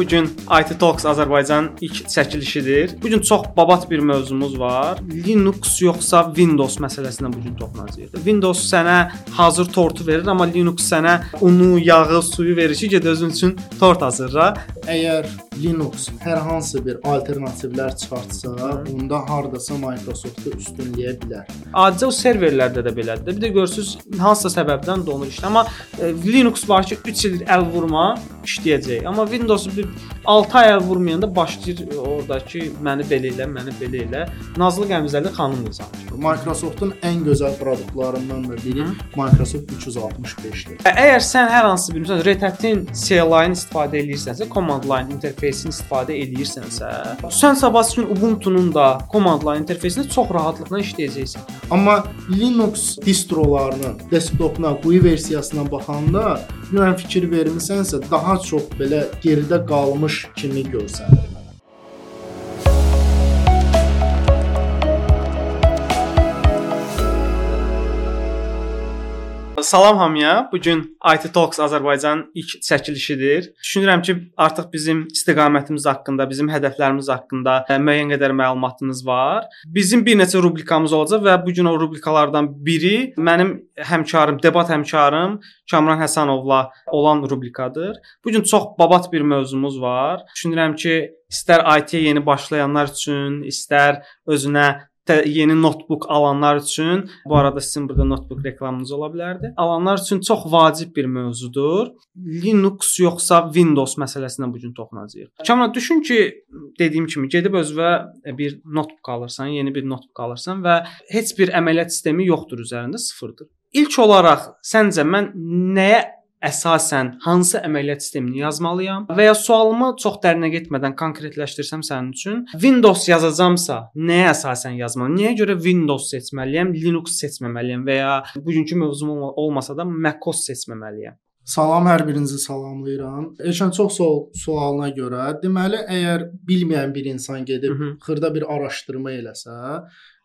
Bu gün IT Talks Azərbaycan ilk çəkilişidir. Bu gün çox babat bir mövzumuz var. Linux yoxsa Windows məsələsinə bu gün toxunacağıq. Windows sənə hazır tortu verir, amma Linux sənə unu, yağı, suyu verir ki, get özün üçün tort hazırla. Əgər Linux hər hansı bir alternativlər çıxartsa, onda hardasa Microsoft-u üstünləyə bilər. Adicə o serverlərdə də belədir. Bir də görürsüz hansısa səbəbdən donur işlə, amma e, Linux var ki, 3 il əl vurma işləyəcək. Amma Windows bir 6 ay əl vurmayanda başlayır oradakı məni belə elə, məni belə elə. Nazlı Qəmzəli xanım yazır. Microsoft-un ən gözəl produktlarından da biri Hı. Microsoft 365-dir. Əgər sən hər hansı bir məsələn Red Hat-in CLI-ni istifadə edirsənsə, command line interfeysini istifadə edirsənsə, sən sabah gün Ubuntu-nun da command line interfeysində çox rahatlıqla işləyəcəksən. Amma Linux distrolarının desktopuna, GUI versiyasına baxanda ümumən fikir vermisənsə, daha çox belə geridə qalmış kimi görsənir. Salam hamıya. Bu gün IT Talks Azərbaycan ilk çəkilişidir. Düşünürəm ki, artıq bizim istiqamətimiz haqqında, bizim hədəflərimiz haqqında e, müəyyən qədər məlumatınız var. Bizim bir neçə rubrikamız olacaq və bu gün o rubrikalardan biri mənim həmkarım, debat həmkarım Kamran Həsənovla olan rubrikadır. Bu gün çox babat bir mövzumuz var. Düşünürəm ki, istər IT-yə yeni başlayanlar üçün, istər özünə yeni notebook alanlar üçün bu arada sizin burada notebook reklamınız ola bilərdi. Alanlar üçün çox vacib bir mövzudur. Linux yoxsa Windows məsələsinə bu gün toxunacağıq. Kamran düşün ki, dediyim kimi gedib özünə bir notebook alırsan, yeni bir notebook alırsan və heç bir əməliyyat sistemi yoxdur üzərində, sıfırdır. İlk olaraq səncə mən nəyə əsasən hansı əməliyyat sistemini yazmalıyam və ya sualımı çox dərinə getmədən konkretləşdirsəm sənin üçün Windows yazacamsa nəyə əsasən yazmalıyam? Nəyə görə Windows seçməliyəm, Linux seçməməliyəm və ya bugünkü mövzum olmasa da macOS seçməməliyəm? Salam hər birinizi salamlayıram. Eşən çox sual sualına görə, deməli əgər bilməyən bir insan gedib Hı -hı. xırda bir araşdırma eləsə,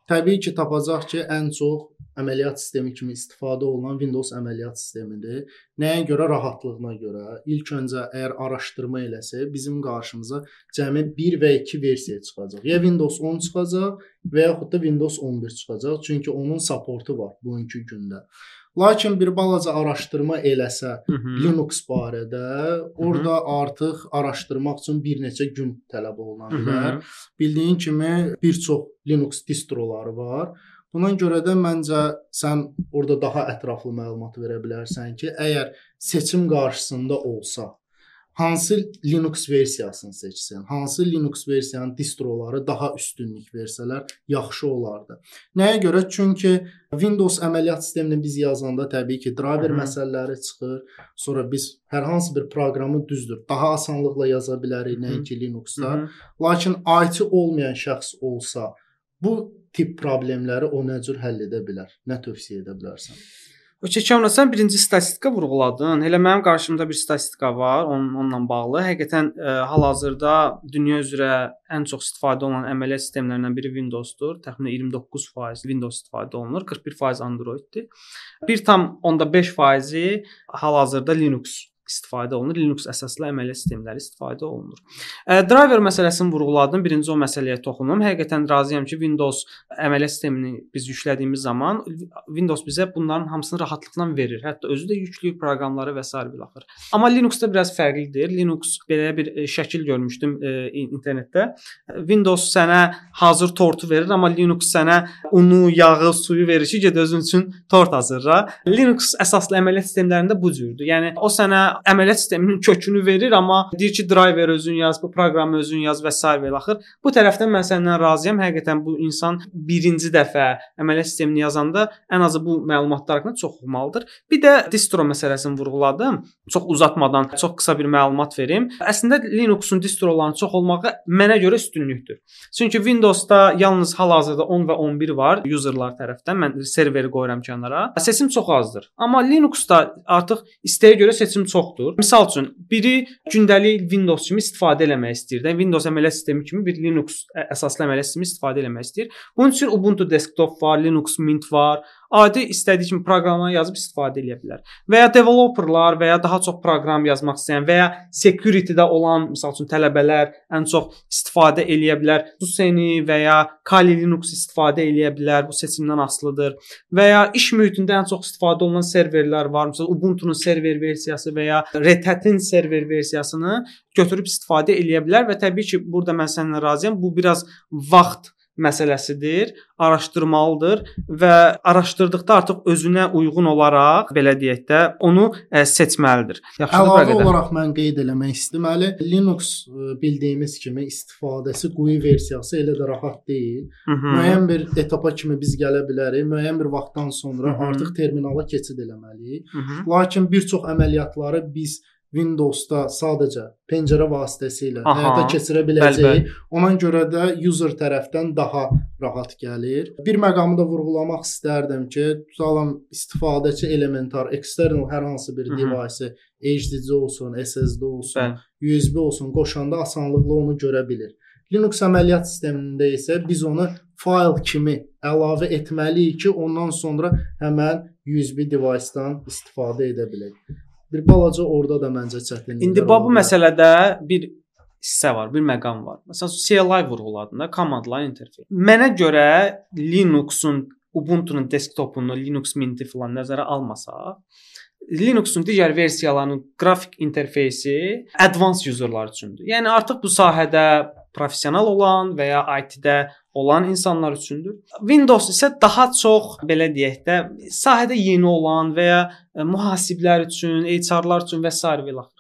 təbii ki, tapacaq ki, ən çox əməliyyat sistemi kimi istifadə olunan Windows əməliyyat sistemidir. Nəyə görə? Rahatlığına görə. İlk öncə əgər araşdırma eləsə, bizim qarşımıza cəmi 1 və 2 versiya çıxacaq. Ya Windows 10 çıxacaq və yaxud da Windows 11 çıxacaq, çünki onun supportu var bugünkü gündə. Lakin bir balaca araşdırma eləsə Hı -hı. Linux barədə, orada Hı -hı. artıq araşdırmaq üçün bir neçə gün tələb oluna bilər. Hı -hı. Bildiyin kimi bir çox Linux distroları var. Buna görə də məncə sən orada daha ətraflı məlumat verə bilərsən ki, əgər seçim qarşısında olsa, hansı Linux versiyasını seçsən, hansı Linux versiyanın distroları daha üstünlük versələr yaxşı olardı. Nəyə görə? Çünki Windows əməliyyat sistemini biz yazanda təbii ki, driver Hı -hı. məsələləri çıxır. Sonra biz hər hansı bir proqramı düzdür, daha asanlıqla yaza bilərik nəinki Linux-da. Hı -hı. Lakin IT olmayan şəxs olsa, bu tip problemləri o nə cür həll edə bilər? Nə tövsiyə edə bilərsən? Kamran sən birinci statistika vurğuladın. Elə mənim qarşımda bir statistika var, onun onunla bağlı. Həqiqətən e, hal-hazırda dünya üzrə ən çox istifadə olunan əməliyyat sistemlərindən biri Windows-dur. Təxminən 29% Windows istifadə olunur, 41% Android-dir. 1.5%-i hal-hazırda Linux istifadə olunur. Linux əsaslı əməliyyat sistemləri istifadə olunur. Ə, driver məsələsini vurğuladım. Birinci o məsələyə toxunum. Həqiqətən razıyam ki, Windows əməliyyat sistemini biz yüklədiyimiz zaman Windows bizə bunların hamısını rahatlıqla verir. Hətta özü də yükləyir proqramları və s. bilaxır. Amma Linux-da biraz fərqlidir. Linux belə bir ə, şəkil görmüşdüm ə, internetdə. Windows sənə hazır tortu verir, amma Linux sənə unu, yağı, suyu verir ki, get özün üçün tort hazırla. Linux əsaslı əməliyyat sistemlərində bu cürdür. Yəni o sənə əməliyyat sisteminin kökünü verir, amma deyir ki, driver özün yaz, bu proqramı özün yaz və s. və axır. Bu tərəfdən mən səndən razıyam. Həqiqətən bu insan birinci dəfə əməliyyat sistemini yazanda ən azı bu məlumatlar haqqında çox oxumalıdır. Bir də distro məsələsini vurğuladım. Çox uzatmadan çox qısa bir məlumat verim. Əslində Linux-un distrolarının çox olmağı mənə görə üstünlükdür. Çünki Windows-da yalnız hal-hazırda 10 və 11 var userlar tərəfindən. Mən serveri qoyuram kənara. Seçim çox azdır. Amma Linux-da artıq istəyə görə seçim çox çoxdur. Məsəl üçün, biri gündəlik Windows kimi istifadə eləmək istəyir də, Windows əməliyyat sistemi kimi bir Linux əsaslı əməliyyat sistemi istifadə eləmək istəyir. Bunun üçün Ubuntu desktop var, Linux Mint var, adi istədiyi kimi proqramları yazıb istifadə edə bilər. Və ya developerlar və ya daha çox proqram yazmaq istəyən və ya security-də olan, məsəl üçün tələbələr ən çox istifadə edə bilər. Suseni və ya Kali Linux istifadə edə bilər. Bu seçimdən asılıdır. Və ya iş mühitində ən çox istifadə olunan serverlər var. Məsələn, Ubuntu-nun server versiyası və ya Red Hat-in server versiyasını götürüb istifadə edə bilər və təbii ki, burada mən səninlə razıyam. Bu biraz vaxt məsələsidir, araşdırmalıdır və araşdırdıqda artıq özünə uyğun olaraq belə deyək də onu e, seçməlidir. Yaxşıdır Əlavə olaraq mən qeyd eləmək istəməli, Linux e, bildiyimiz kimi istifadəsi GUI versiyası elə də rahat deyil. Hı -hı. Müəyyən bir etapa kimi biz gələ bilərik, müəyyən bir vaxtdan sonra Hı -hı. artıq terminala keçid eləməliyik. -hı. Lakin bir çox əməliyyatları biz Windows-da sadəcə pəncərə vasitəsilə Aha, həyata keçirə biləcəyik. Ona görə də user tərəfdən daha rahat gəlir. Bir məqamı da vurğulamaq istərdim ki, tutalım istifadəçi elementar external hər hansı bir device, HDD olsun, SSD olsun, Bəli. USB olsun qoşanda asanlıqla onu görə bilir. Linux əməliyyat sistemində isə biz onu fayl kimi əlavə etməliyik ki, ondan sonra həmən USB device-dan istifadə edə bilək. Bir balaca orada da məncə çətinliklər. İndi bu məsələdə bir hissə var, bir məqam var. Məsələn, CLI vurğuladın da, command line interface. Mənə görə Linux-un Ubuntu-nun desktopunu, Linux Mint-i filan nəzərə almasaq, Linux-un digər versiyalarının qrafik interfeysi advanced userlar üçündür. Yəni artıq bu sahədə professional olan və ya IT-də olan insanlar üçündür. Windows isə daha çox belə deyək də sahədə yeni olan və ya mühasiblər üçün, HR-lar üçün və s. və ilaxır.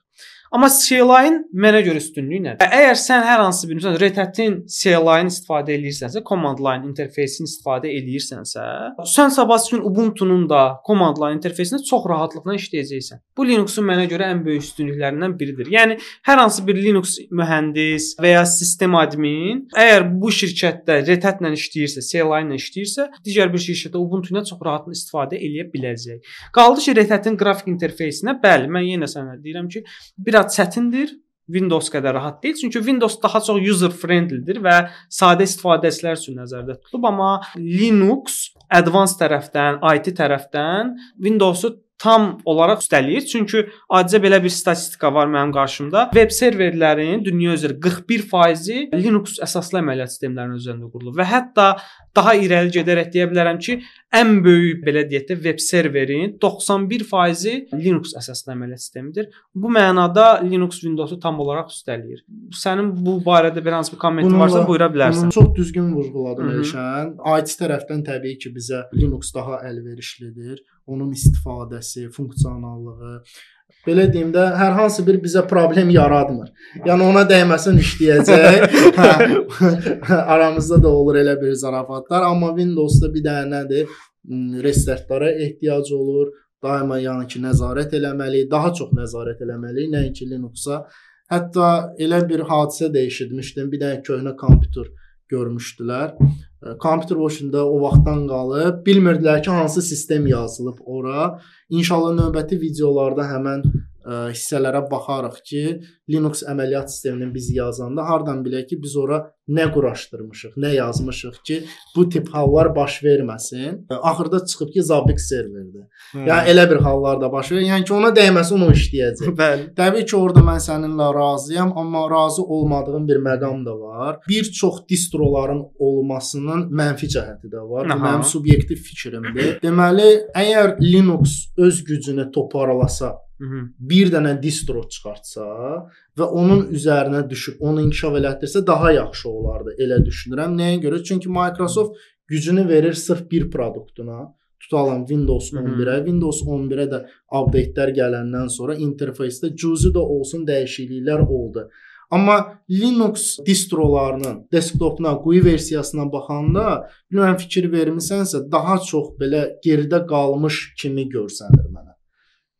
Amma CLI-in mənə görə üstünlüyü nədir? Əgər sən hər hansı bir məsələn Red Hat-in CLI-ni istifadə edirsənsə, command line interfeysini istifadə edirsənsə, sən sabah gün Ubuntu-nun da command line interfeysində çox rahatlıqla işləyəcəksən. Bu Linux-un mənə görə ən böyük üstünlüklərindən biridir. Yəni hər hansı bir Linux mühəndis və ya sistem admin əgər bu şirkətdə Red Hat-la işləyirsə, CLI ilə işləyirsə, digər bir şirkətdə Ubuntu-dan çox rahatlıqla istifadə edə biləcək. Qaldı ki, Red Hat-in qrafik interfeysinə, bəli, mən yenə sənə deyirəm ki, bir biraz çətindir. Windows qədər rahat deyil. Çünki Windows daha çox user friendlidir və sadə istifadəçilər üçün nəzərdə tutulub, amma Linux advanced tərəfdən, IT tərəfdən Windows-u tam olaraq üstələyir. Çünki adicə belə bir statistika var mənim qarşımda. Web serverlərin dünya üzrə 41%-i Linux əsaslı əməliyyat sistemlərinin üzərində qurulub və hətta daha irəli gedərək deyə bilərəm ki, ən böyük belə deyək də web serverin 91%-i Linux əsaslı əməliyyat sistemidir. Bu mənada Linux Windows-u tam olaraq üstələyir. Sənin bu barədə bir hansı bir kommentin varsa buyura bilərsən. Çox düzgün vurğuladın Elşən. IT tərəfdən təbii ki, bizə Linux daha əlverişlidir onun istifadəsi, funksionallığı belə deyim də hər hansı bir bizə problem yaratmır. Yəni ona dəyməsin işləyəcək. hə, aramızda da olur elə bir zarafatlar, amma Windows-da bir dənə nədir? Hmm, restartlara ehtiyac olur. Daima yəni ki, nəzarət eləməli, daha çox nəzarət eləməli, nəinki Linux-a. Hətta elə bir hadisə də eşitmişdim. Bir dənə köhnə kompüter görmüşdülər. Kompüter başında o vaxtdan qalıb bilmirdilər ki, hansı sistem yazılıb ora. İnşallah növbəti videolarda həmən ə, hissələrə baxarıq ki, Linux əməliyyat sistemini biz yazanda hardan bilək ki, biz ora nə quraşdırmışıq, nə yazmışıq ki, bu tip hallar baş verməsin. Axırda çıxıb ki, Zabbix serverdir. Hə. Yəni elə bir hallar da baş verir. Yəni ki, ona dəyməsin o işləyəcək. Bəli. Təbii ki, orada mən səninlə razıyam, amma razı olmadığım bir məqam da var. Bir çox distroların olmasının mənfi cəhəti də var. Bu mənim subyektiv fikrimdir. Deməli, əgər Linux öz gücünü toparlasa. Bir dənə distro çıxartsa və onun üzərinə düşüb onu inkişaf elətdirsə daha yaxşı olardı. Elə düşünürəm. Nəyə görə? Çünki Microsoft gücünü verir sırf bir produktuna. Tutalım Windows 11-ə. Windows 11-ə də update-lər gələndən sonra interfeysdə cüzi də olsun dəyişikliklər oldu. Amma Linux distrolarının desktopuna, GUI versiyasına baxanda, bilmirəm fikir vermisənsə, daha çox belə geridə qalmış kimi görsənir.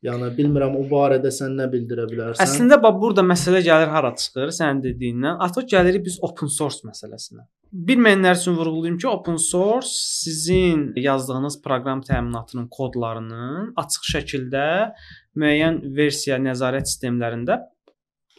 Yəni bilmirəm o barədə sən nə bildirə bilərsən? Əslində bax burada məsələ gəlir hara çıxır sənin dediyindən. Artıq gəlirik biz open source məsələsinə. Bilməyənlər üçün vurğulayım ki, open source sizin yazdığınız proqram təminatının kodlarının açıq şəkildə müəyyən versiya nəzarət sistemlərində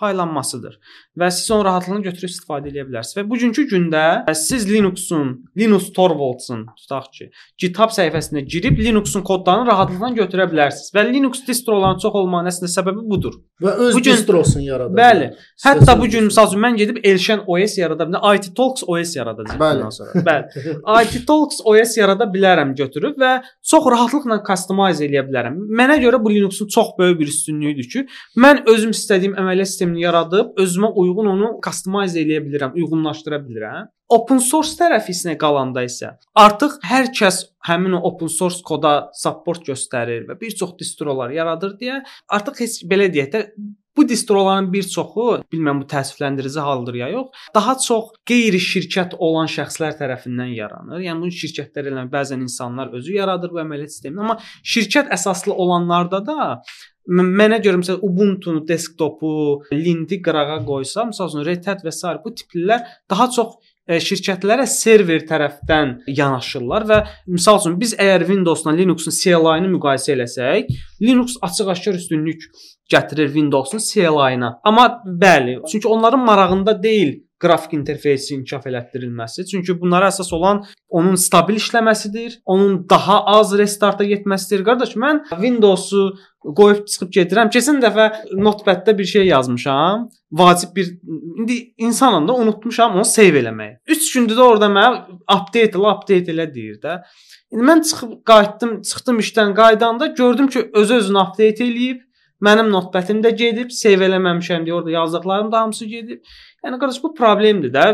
paylanmasıdır və siz onun rahatlığını götürüb istifadə edə bilərsiniz. Və bugünkü gündə siz Linux-un, Linux Torvalds-ın tutaq ki, GitHub səhifəsinə girib Linux-un kodlarını rahatlıqla götürə bilərsiniz. Və Linux distrolarının çox olmağının əslində səbəbi budur. Və öz bu gün, distrosunu yarada bilər. Bəli. Hətta bu gün məsəl üçün mən gedib Elşən OS yarada bilərəm. IT Talks OS yaradacağam bundan sonra. Bəli. IT Talks OS yarada bilərəm götürüb və çox rahatlıqla customize eləyə bilərəm. Mənə görə bu Linux-un çox böyük bir üstünlüyüdür ki, mən özüm istədiyim əməliyyat sistemini yaradıb özümə uyğun onu customize eləyə bilirəm, uyğunlaşdıra bilirəm. Open source tərəfisinə qalanda isə artıq hər kəs həmin o open source koda support göstərir və bir çox distrolar yaradır deyə artıq heç belə deyək də Bu distroların bir çoxu, bilmirəm bu təəssüfləndirici haldır ya yox, daha çox qeyri-şirkət olan şəxslər tərəfindən yaranır. Yəni bunu şirkətlər elə bəzən insanlar özü yaradır bu əməliyyat sistemini, amma şirkət əsaslı olanlarda da mənə görə məsələn Ubuntu desktopu, Lindi qırağa qoysa, məsələn Red Hat və s. bu tiplilər daha çox e, şirkətlərə server tərəfdən yanaşırlar və məsəl üçün biz əgər Windows-la Linux-un CLI-ni müqayisə eləsək, Linux açıq-aşkar üstünlük gətirir Windows-un CLI-na. Amma bəli, çünki onların marağında deyil qrafik interfeysi inkişaf elətdirilməsi. Çünki bunlara əsas olan onun stabil işləməsidir, onun daha az restarta getməsidir. Qardaş, mən Windows-u qoyub çıxıb gedirəm. Keçən dəfə notepad-da bir şey yazmışam. Vacib bir indi insanam da unutmuşam onu save eləməyi. 3 gündür də orada mənə update elə, update elə deyir də. İndi mən çıxıb qayıtdım, çıxdım işdən qaydanda gördüm ki, özü-özünü update eləyib Mənim notepad-im də gedib, save eləməmişəm deyə orada yazdıqlarım da hamısı gedib. Yəni qardaş bu problemdir də.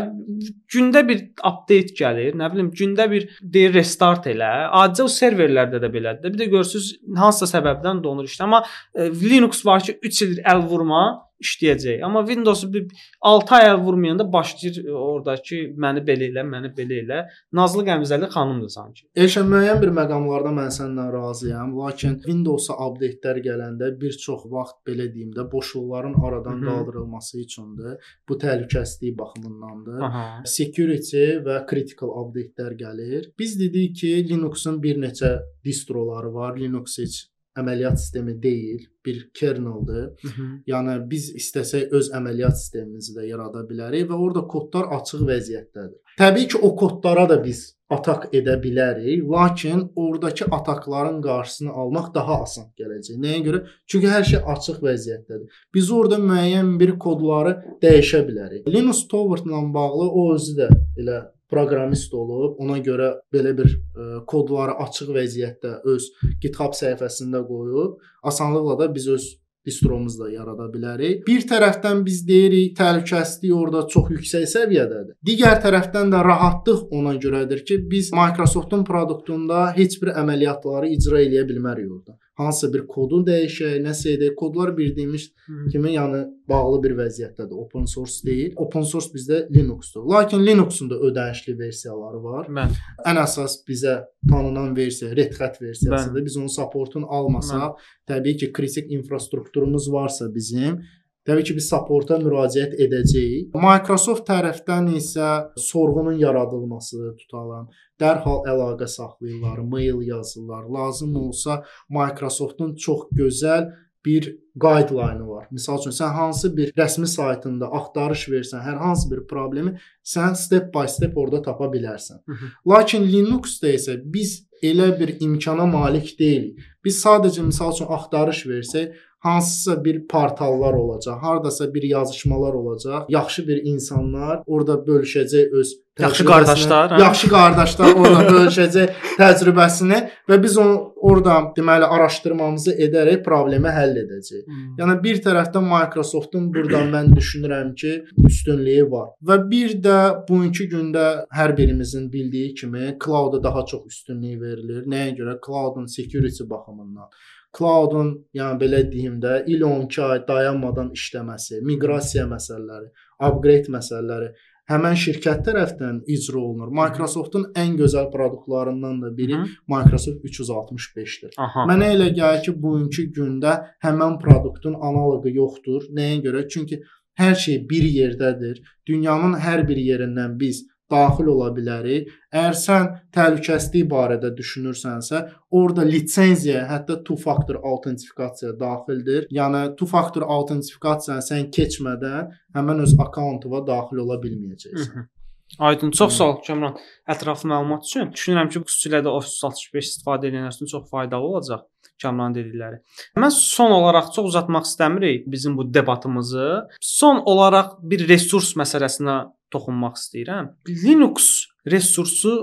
Gündə bir update gəlir, nə bilim, gündə bir deyir restart elə. Adicə o serverlərdə də belədir. Bir də görürsüz hansısa səbəbdən donur işlə. Amma e, Linux var ki, 3 ildir əl vurma, işləyəcək. Amma Windows-u bir 6 ay vurmayanda başlayır oradakı məni belə elə, məni belə elə. Nazlı Qəmzəli xanımdır sanki. Elşən müəyyən bir məqamlarda mən səndən razıyam, lakin Windows-a update-lər gələndə bir çox vaxt belə deyim də boşluqların aradan Hı -hı. qaldırılması üçündür. Bu təhlükəsizlik baxımındandır. Aha. Security və critical update-lər gəlir. Biz dedik ki, Linux-un bir neçə distroları var. Linux heç əməliyyat sistemi deyil, bir kerneldir. Hı -hı. Yəni biz istəsək öz əməliyyat sistemimizi də yarada bilərik və orada kodlar açıq vəziyyətdədir. Təbii ki, o kodlara da biz atak edə bilərik, lakin oradakı atakların qarşısını almaq daha asan gələcək. Nəyə görə? Çünki hər şey açıq vəziyyətdədir. Biz orada müəyyən bir kodları dəyişə bilərik. Linux Torvalds-la bağlı o özü də elə proqramist olub, ona görə belə bir ə, e, kodları açıq vəziyyətdə öz GitHub səhifəsində qoyub, asanlıqla da biz öz distromuzu da yarada bilərik. Bir tərəfdən biz deyirik təhlükəsizlik orada çox yüksək səviyyədədir. Digər tərəfdən də rahatlıq ona görədir ki, biz Microsoft-un produktunda heç bir əməliyyatları icra eləyə bilmərik orada hansısa bir kodu dəyişək, nəsə edək. Kodlar bildiyimiz kimi, yəni bağlı bir vəziyyətdədir. Open source deyil. Open source bizdə Linux-dur. Lakin Linux-un da ödənişli versiyaları var. Mən ən əsas bizə tanınan versiya Red Hat versiyasıdır. Mən. Biz onun supportunu almasaq, təbii ki, kritik infrastrukturumuz varsa bizim Təbii ki, biz supporta müraciət edəcəyik. Microsoft tərəfdən isə sorğunun yaradılması tutalım. Dərhal əlaqə saxlayırlar, mail yazırlar. Lazım olsa Microsoftun çox gözəl bir guideline var. Məsəl üçün sən hansı bir rəsmi saytında axtarış versən, hər hansı bir problemi sən step by step orada tapa bilərsən. Lakin Linux-da isə biz elə bir imkana malik deyilik. Biz sadəcə məsəl üçün axtarış versək, hansısa bir portallar olacaq, hardasa bir yazışmalar olacaq. Yaxşı bir insanlar orada bölüşəcək öz yaxşı qardaşlar, hə? yaxşı qardaşlar orada bölüşəcək təcrübəsini və biz onu orada deməli araşdırmamızı edərək problemi həll edəcəyik. Hmm. Yəni bir tərəfdən Microsoftun burada mən düşünürəm ki, üstünlüyü var. Və bir də bugünkü gündə hər birimizin bildiyi kimi cloud-a daha çox üstünlük verilir. Nəyə görə? Cloud-un security baxımından cloudun, yəni belə deyim də, il 12 ay dayanmadan işləməsi, miqrasiya məsələləri, upgrade məsələləri həmən şirkət tərəfindən icra olunur. Microsoftun ən gözəl produktlarından da biri Hı. Microsoft 365-dir. Mənə elə gəlir ki, bugünkü gündə həmən produktun analoqu yoxdur. Nəyə görə? Çünki hər şey bir yerdədir. Dünyanın hər bir yerindən biz daxil ola bilərik. Əgər sən təhlükəsizlik barədə düşünürsənsə, orada lisenziya, hətta two factor autentifikasiya daxildir. Yəni two factor autentifikasiyanı sən keçmədən həmin öz akkauntuna daxil ola bilməyəcəksən. Aydın, çox sağ ol Kəmran. Ətraflı məlumat üçün. Düşünürəm ki, xüsusilə də Office 365 istifadə edənlər üçün çox faydalı olacaq. Kamran dedikləri. Mən son olaraq çox uzatmaq istəmirik bizim bu debatımızı. Son olaraq bir resurs məsələsinə toxunmaq istəyirəm. Linux resursu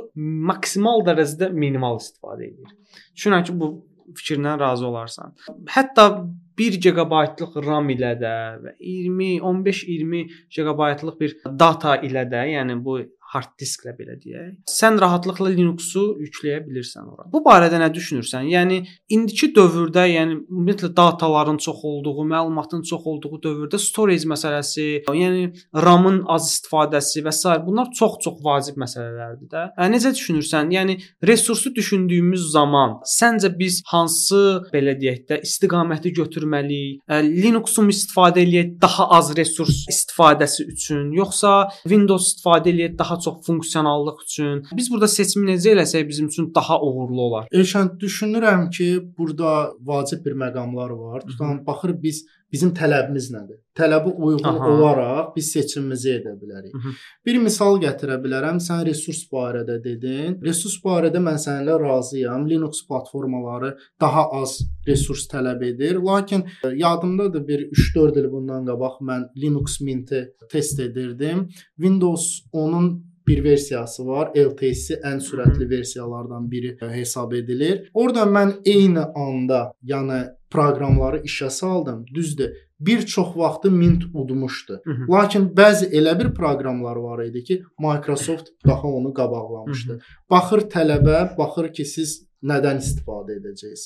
maksimal dərəcədə minimal istifadə edir. Düşünürəm ki, bu fikirlə razı olarsan. Hətta 1 GB-lıq RAM ilə də və 20, 15-20 GB-lıq bir data ilə də, yəni bu hard disklə belə deyək. Sən rahatlıqla Linux-u yükləyə bilirsən ora. Bu barədə nə düşünürsən? Yəni indiki dövrdə, yəni ümumiyyətlə dataların çox olduğu, məlumatın çox olduğu dövrdə storage məsələsi, yəni RAM-ın az istifadəsi və s. bunlar çox-çox vacib məsələlərdir də. Ə, necə düşünürsən? Yəni resursu düşündüyümüz zaman səncə biz hansı belə deyək də istiqaməti götürməliyik? Linux-u istifadə eləyək daha az resurs istifadəsi üçün, yoxsa Windows istifadə eləyək daha çox funksionallıq üçün. Biz burada seçimi necə eləsək bizim üçün daha uğurlu olar. Elşən düşünürəm ki, burada vacib bir məqamlar var. Tutan baxır biz bizim tələbimiz nədir? Tələbə uyğun Aha. olaraq biz seçimimizi edə bilərik. Hı -hı. Bir misal gətirə bilərəm. Sən resurs barədə dedin. Resurs barədə mən səninlə razıyam. Linux platformaları daha az resurs tələb edir. Lakin e, yadımdadır bir 3-4 il bundan qabaq mən Linux Mint-i test edirdim. Windows onun bir versiyası var. LTS ən sürətli versiyalardan biri hesab edilir. Orda mən eyni anda, yəni proqramları işə saldım. Düzdür. Bir çox vaxtı Mint udmuşdu. Hı -hı. Lakin bəzi elə bir proqramlar var idi ki, Microsoft daha onu qabaqlamışdı. Hı -hı. Baxır tələbə, baxır ki, siz nədən istifadə edəcəksiniz.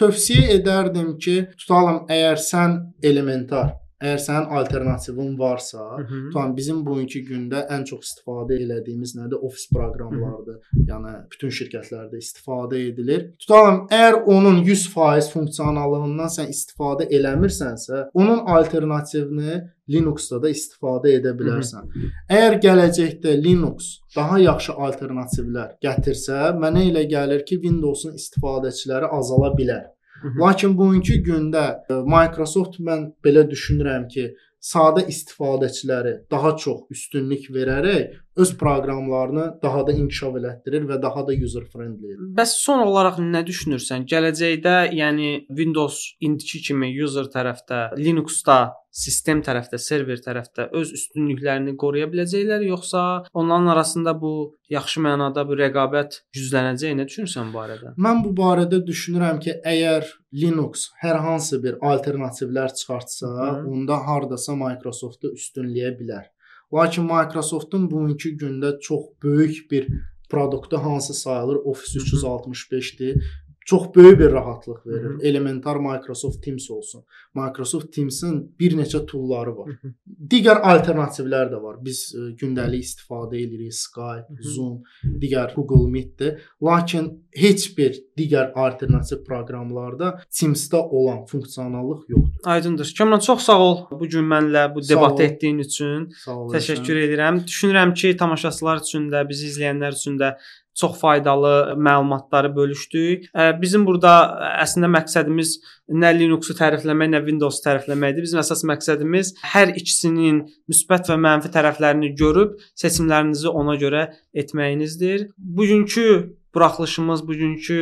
Tövsiyə edərdim ki, tutalım əgər sən elementar Əgər sənin alternativin varsa, tutan bizim bugünkü gündə ən çox istifadə elədiyimiz nədir? Office proqramlarıdır. Yəni bütün şirkətlərdə istifadə edilir. Tutalım, əgər onun 100% funksionallığından sən istifadə eləmirsənsə, onun alternativini Linux-da da istifadə edə bilərsən. Hı -hı. Əgər gələcəkdə Linux daha yaxşı alternativlər gətirsə, mənə elə gəlir ki, Windows-un istifadəçiləri azala bilər. Lakin bugünkü gündə e, Microsoft mən belə düşünürəm ki, sadə istifadəçiləri daha çox üstünlük verərək öz proqramlarını daha da inkişaf elətdirir və daha da user friendly. Bəs son olaraq nə düşünürsən? Gələcəkdə, yəni Windows indiki kimi user tərəfdə, Linux-da sistem tərəfdə, server tərəfdə öz üstünlüklərini qoruya biləcəklər, yoxsa onların arasında bu yaxşı mənada bir rəqabət güclənəcək? Nə düşünürsən bu barədə? Mən bu barədə düşünürəm ki, əgər Linux hər hansı bir alternativlər çıxartsa, Hı. onda hardasa Microsoft-u üstünləyə bilər. Lakin Microsoftun bugünkü gündə çox böyük bir produktu hansı sayılır? Office 365-dir çox böyük bir rahatlıq verir. Hı -hı. Elementar Microsoft Teams olsun. Microsoft Teams-in bir neçə toolları var. Hı -hı. Digər alternativlər də var. Biz e, gündəlik istifadə edirik Skype, Hı -hı. Zoom, digər Google Meet-dir. Lakin heç bir digər alternativ proqramlarda Teams-də olan funksionallıq yoxdur. Aydındır. Kamran çox sağ ol bu gün mənlə bu debat etdiyin üçün. Təşəkkür edirəm. Düşünürəm ki, tamaşaçılar üçün də, bizi izləyənlər üçün də çox faydalı məlumatları bölüşdük. Bizim burada əslində məqsədimiz nə Linux-u tərifləmək, nə Windows-u tərifləməkdir. Bizim əsas məqsədimiz hər ikisinin müsbət və mənfi tərəflərini görüb seçimlərinizi ona görə etməyinizdir. Bugünkü buraxılışımız, bugünkü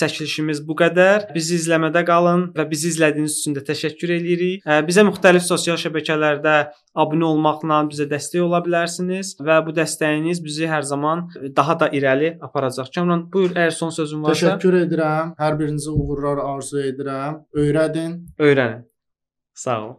çəkilişimiz bu qədər. Bizi izləmədə qalın və bizi izlədiyiniz üçün də təşəkkür edirik. Bizə müxtəlif sosial şəbəkələrdə abunə olmaqla bizə dəstək ola bilərsiniz və bu dəstəyiniz bizi hər zaman daha da irəli aparacaq. Kamran, buyur, əgər son sözün varsa. Təşəkkür edirəm. Hər birinizə uğurlar arzu edirəm. Öyrədin. Öyrənin. Sağ ol.